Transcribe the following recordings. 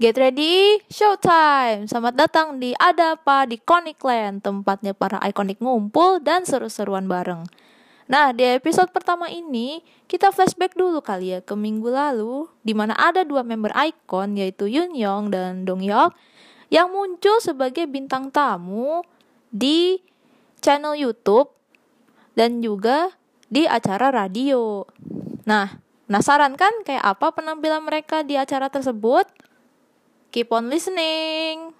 Get ready, showtime! Selamat datang di Ada Apa di Land, tempatnya para ikonik ngumpul dan seru-seruan bareng. Nah, di episode pertama ini, kita flashback dulu kali ya ke minggu lalu, di mana ada dua member ikon, yaitu Yun Yong dan Dong Hyuk, yang muncul sebagai bintang tamu di channel YouTube dan juga di acara radio. Nah, penasaran kan kayak apa penampilan mereka di acara tersebut? Keep on listening.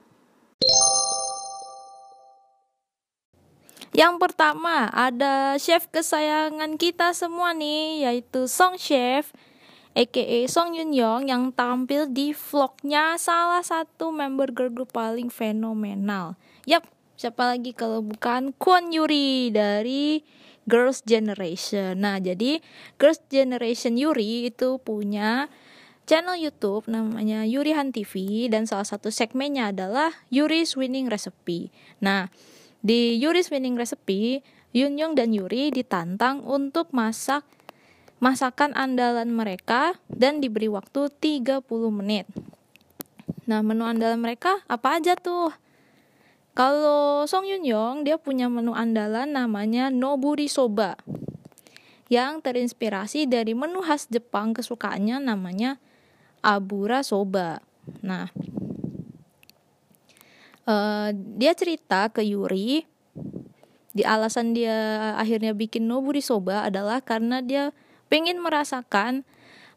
Yang pertama ada chef kesayangan kita semua nih yaitu Song Chef aka Song Yun Yong yang tampil di vlognya salah satu member girl group paling fenomenal. Yap, siapa lagi kalau bukan Kwon Yuri dari Girls Generation. Nah, jadi Girls Generation Yuri itu punya channel YouTube namanya Yurihan TV dan salah satu segmennya adalah Yuri's Winning Recipe. Nah, di Yuri's Winning Recipe, Yun Yong dan Yuri ditantang untuk masak masakan andalan mereka dan diberi waktu 30 menit. Nah, menu andalan mereka apa aja tuh? Kalau Song Yun Yong, dia punya menu andalan namanya Noburi Soba yang terinspirasi dari menu khas Jepang kesukaannya namanya Abura Soba. Nah, uh, dia cerita ke Yuri, di alasan dia akhirnya bikin Noburi Soba adalah karena dia pengen merasakan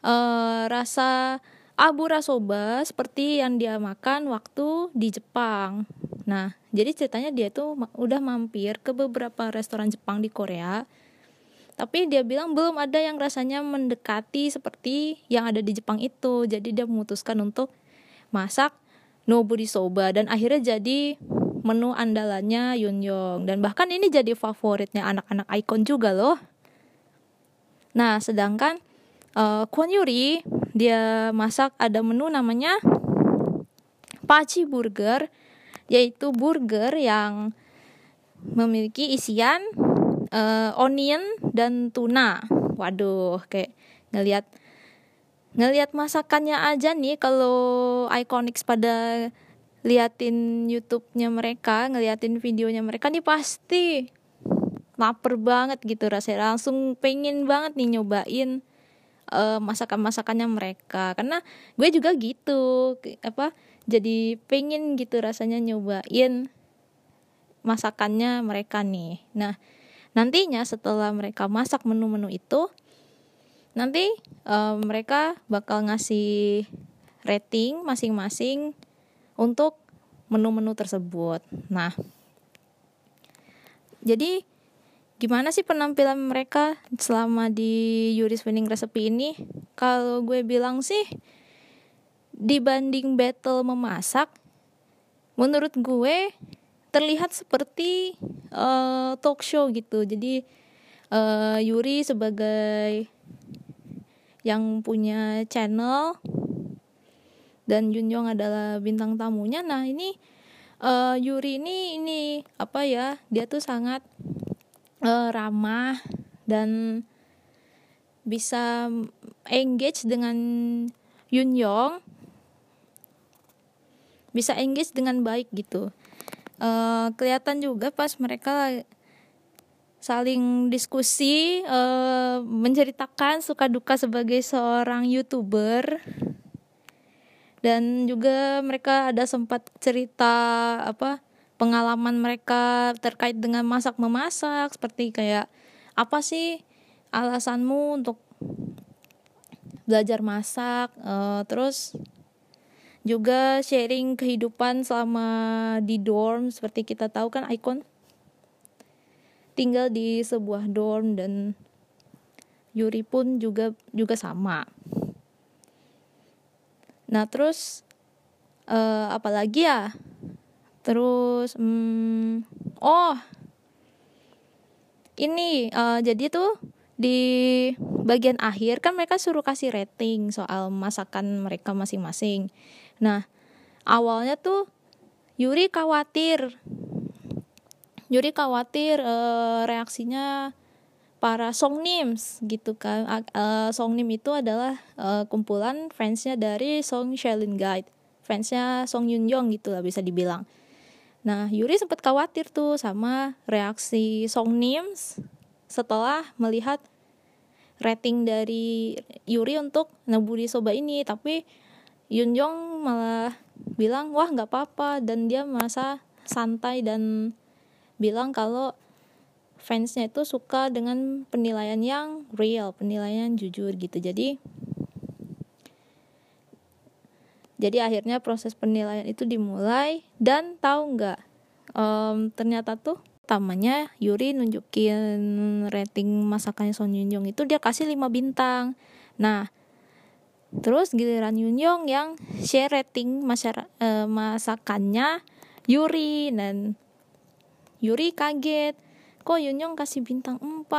uh, rasa Abura Soba seperti yang dia makan waktu di Jepang. Nah, jadi ceritanya dia tuh udah mampir ke beberapa restoran Jepang di Korea tapi dia bilang belum ada yang rasanya mendekati seperti yang ada di Jepang itu. Jadi dia memutuskan untuk masak noburi soba dan akhirnya jadi menu andalannya Yun Yong dan bahkan ini jadi favoritnya anak-anak ikon juga loh. Nah sedangkan uh, Kwon Yuri dia masak ada menu namanya Pachi Burger yaitu burger yang memiliki isian uh, onion dan tuna. Waduh, kayak ngelihat ngelihat masakannya aja nih kalau Iconics pada liatin YouTube-nya mereka, ngeliatin videonya mereka nih pasti lapar banget gitu rasanya. Langsung pengen banget nih nyobain uh, masakan-masakannya mereka. Karena gue juga gitu apa jadi pengen gitu rasanya nyobain masakannya mereka nih. Nah nantinya setelah mereka masak menu-menu itu nanti uh, mereka bakal ngasih rating masing-masing untuk menu-menu tersebut. Nah jadi gimana sih penampilan mereka selama di Yuri's Winning Recipe ini? Kalau gue bilang sih dibanding battle memasak menurut gue terlihat seperti uh, talk show gitu. Jadi uh, Yuri sebagai yang punya channel dan Junjong adalah bintang tamunya. Nah ini uh, Yuri ini ini apa ya dia tuh sangat uh, ramah dan bisa engage dengan Yun Yong bisa engage dengan baik gitu uh, kelihatan juga pas mereka saling diskusi uh, menceritakan suka duka sebagai seorang youtuber. Dan juga mereka ada sempat cerita apa pengalaman mereka terkait dengan masak memasak seperti kayak apa sih alasanmu untuk belajar masak? Uh, terus juga sharing kehidupan selama di dorm seperti kita tahu kan Icon tinggal di sebuah dorm dan Yuri pun juga juga sama. Nah terus uh, apalagi ya? Terus hmm, oh ini uh, jadi tuh di bagian akhir kan mereka suruh kasih rating soal masakan mereka masing-masing. Nah, awalnya tuh Yuri khawatir. Yuri khawatir uh, reaksinya para Songnims gitu kan. Uh, Songnim itu adalah uh, kumpulan fansnya dari Song Shaolin Guide. fansnya Song Yun Yong gitu lah bisa dibilang. Nah, Yuri sempat khawatir tuh sama reaksi Song Nims setelah melihat rating dari Yuri untuk Naburi Soba ini, tapi Yun Yong malah bilang wah nggak apa-apa dan dia merasa santai dan bilang kalau fansnya itu suka dengan penilaian yang real, penilaian jujur gitu. Jadi jadi akhirnya proses penilaian itu dimulai dan tahu nggak um, ternyata tuh tamanya Yuri nunjukin rating masakannya Son Yun Yong itu dia kasih 5 bintang nah terus giliran Yun Yong yang share rating masyarakat uh, masakannya Yuri dan Yuri kaget. Kok Yun Yong kasih bintang 4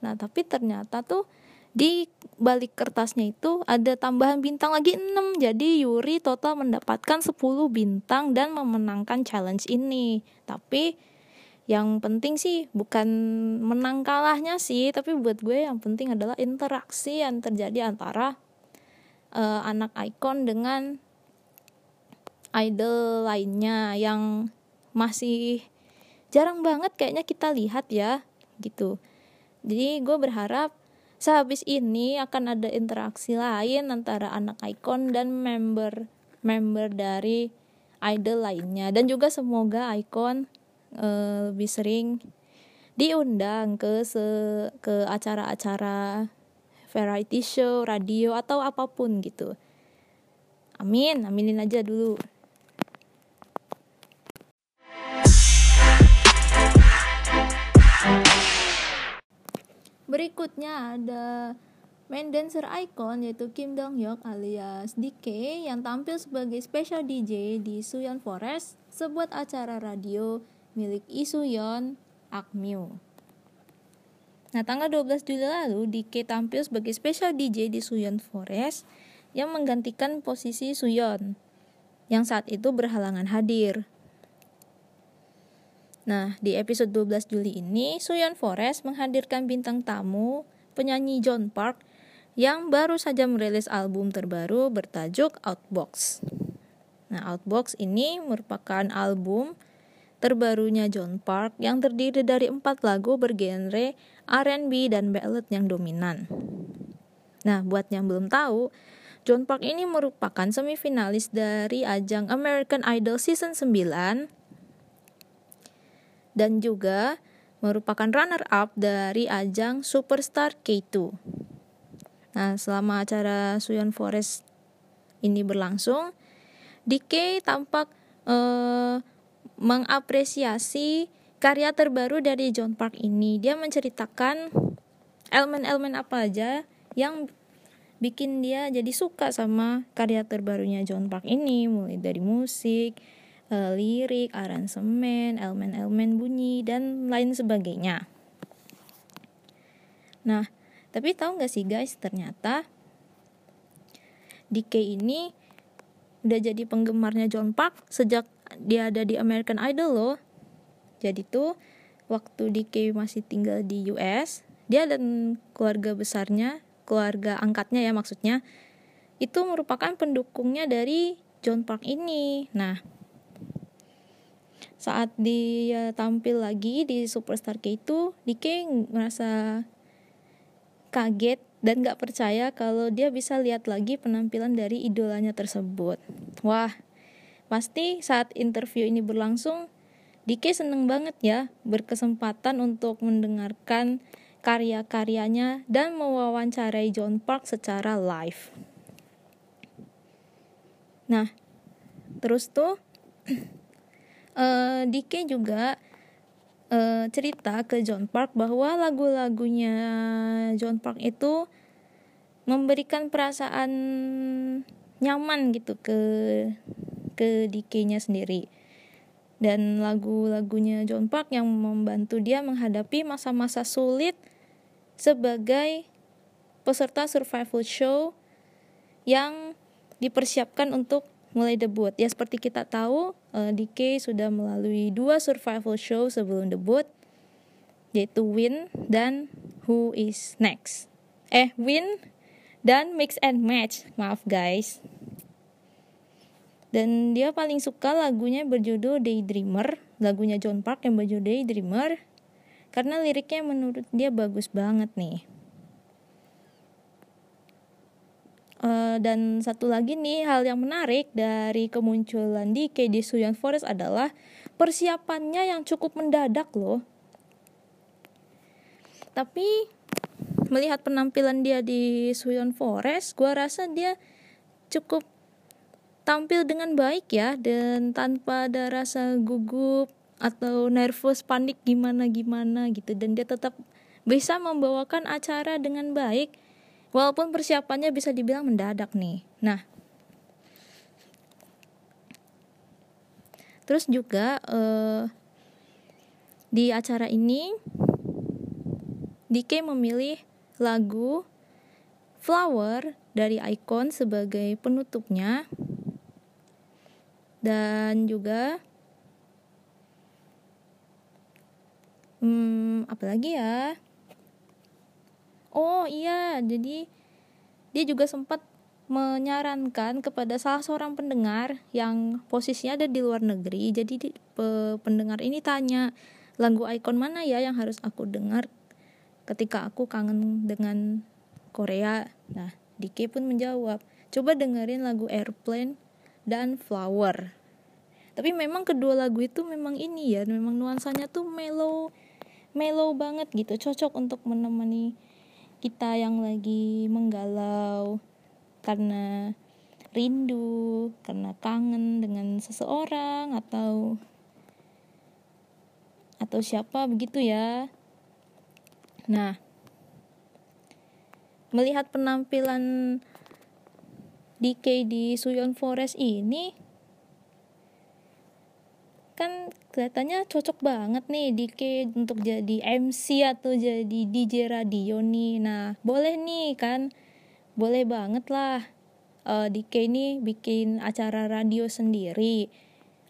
nah tapi ternyata tuh di balik kertasnya itu ada tambahan bintang lagi 6 jadi Yuri total mendapatkan 10 bintang dan memenangkan challenge ini. Tapi yang penting sih bukan menang kalahnya sih tapi buat gue yang penting adalah interaksi yang terjadi antara uh, anak icon dengan idol lainnya yang masih jarang banget kayaknya kita lihat ya gitu. Jadi gue berharap Sehabis ini akan ada interaksi lain antara anak icon dan member member dari idol lainnya. Dan juga semoga icon uh, lebih sering diundang ke se ke acara-acara variety show, radio atau apa pun gitu. Amin, aminin aja dulu. Berikutnya ada main dancer icon yaitu Kim Dong Hyuk alias DK yang tampil sebagai special DJ di Suyeon Forest, sebuah acara radio milik Isuyeon Akmyu. Nah, tanggal 12 Juli lalu, DK tampil sebagai special DJ di Suyeon Forest yang menggantikan posisi Suyeon yang saat itu berhalangan hadir. Nah, di episode 12 Juli ini, Suyeon Forest menghadirkan bintang tamu penyanyi John Park yang baru saja merilis album terbaru bertajuk Outbox. Nah, Outbox ini merupakan album terbarunya John Park yang terdiri dari empat lagu bergenre R&B dan ballad yang dominan. Nah, buat yang belum tahu, John Park ini merupakan semifinalis dari ajang American Idol Season 9 dan juga merupakan runner-up dari ajang Superstar K2. Nah, selama acara Suyon Forest ini berlangsung, DK tampak eh, mengapresiasi karya terbaru dari John Park ini. Dia menceritakan elemen-elemen apa aja yang bikin dia jadi suka sama karya terbarunya John Park ini, mulai dari musik, uh, lirik, aransemen, elemen-elemen bunyi dan lain sebagainya. Nah, tapi tahu nggak sih guys, ternyata DK ini udah jadi penggemarnya John Park sejak dia ada di American Idol loh. Jadi tuh waktu DK masih tinggal di US, dia dan keluarga besarnya, keluarga angkatnya ya maksudnya, itu merupakan pendukungnya dari John Park ini. Nah, saat dia tampil lagi di Superstar K itu Dike ngerasa kaget dan gak percaya kalau dia bisa lihat lagi penampilan dari idolanya tersebut wah pasti saat interview ini berlangsung Dike seneng banget ya berkesempatan untuk mendengarkan karya-karyanya dan mewawancarai John Park secara live. Nah terus tuh uh, Dike juga uh, cerita ke John Park bahwa lagu-lagunya John Park itu memberikan perasaan nyaman gitu ke ke Dike-nya sendiri dan lagu-lagunya John Park yang membantu dia menghadapi masa-masa sulit sebagai peserta survival show yang dipersiapkan untuk mulai debut. Ya seperti kita tahu, eh, DK sudah melalui dua survival show sebelum debut, yaitu Win dan Who is Next. Eh, Win dan Mix and Match. Maaf guys. Dan dia paling suka lagunya berjudul Daydreamer. Lagunya John Park yang berjudul Daydreamer. Karena liriknya menurut dia bagus banget nih. Uh, dan satu lagi nih hal yang menarik dari kemunculan di KD Suyan Forest adalah persiapannya yang cukup mendadak loh. Tapi melihat penampilan dia di Suyon Forest, gue rasa dia cukup tampil dengan baik ya dan tanpa ada rasa gugup atau nervous panik gimana gimana gitu dan dia tetap bisa membawakan acara dengan baik Walaupun persiapannya bisa dibilang mendadak nih. Nah, terus juga uh, di acara ini DK memilih lagu Flower dari Icon sebagai penutupnya dan juga hmm, apa lagi ya? Oh iya jadi dia juga sempat menyarankan kepada salah seorang pendengar yang posisinya ada di luar negeri. Jadi di, pe, pendengar ini tanya lagu ikon mana ya yang harus aku dengar? Ketika aku kangen dengan Korea. Nah Diki pun menjawab coba dengerin lagu Airplane dan Flower tapi memang kedua lagu itu memang ini ya memang nuansanya tuh mellow mellow banget gitu cocok untuk menemani kita yang lagi menggalau karena rindu, karena kangen dengan seseorang atau atau siapa begitu ya. Nah, melihat penampilan DK di Suyon Forest ini kan kelihatannya cocok banget nih Dike untuk jadi MC atau jadi DJ radio nih. Nah boleh nih kan? Boleh banget lah uh, Dike ini bikin acara radio sendiri.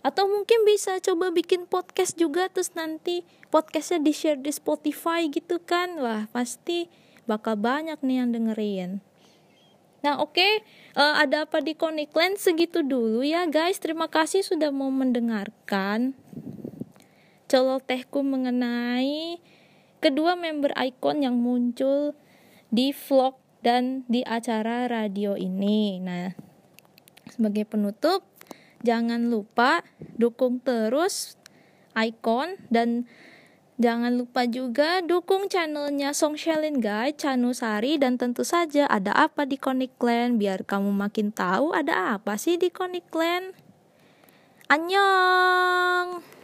Atau mungkin bisa coba bikin podcast juga terus nanti podcastnya di share di Spotify gitu kan? Wah pasti bakal banyak nih yang dengerin Nah, oke, okay. uh, eh, ada apa di Connectland segitu dulu ya, guys. Terima kasih sudah mau mendengarkan celotehku mengenai kedua member Icon yang muncul di vlog dan di acara radio ini. Nah, sebagai penutup, jangan lupa dukung terus Icon dan Jangan lupa juga dukung channelnya Song Shelin Guy, Sari dan tentu saja ada apa di Connect Clan biar kamu makin tahu ada apa sih di Connect Clan. Annyeong!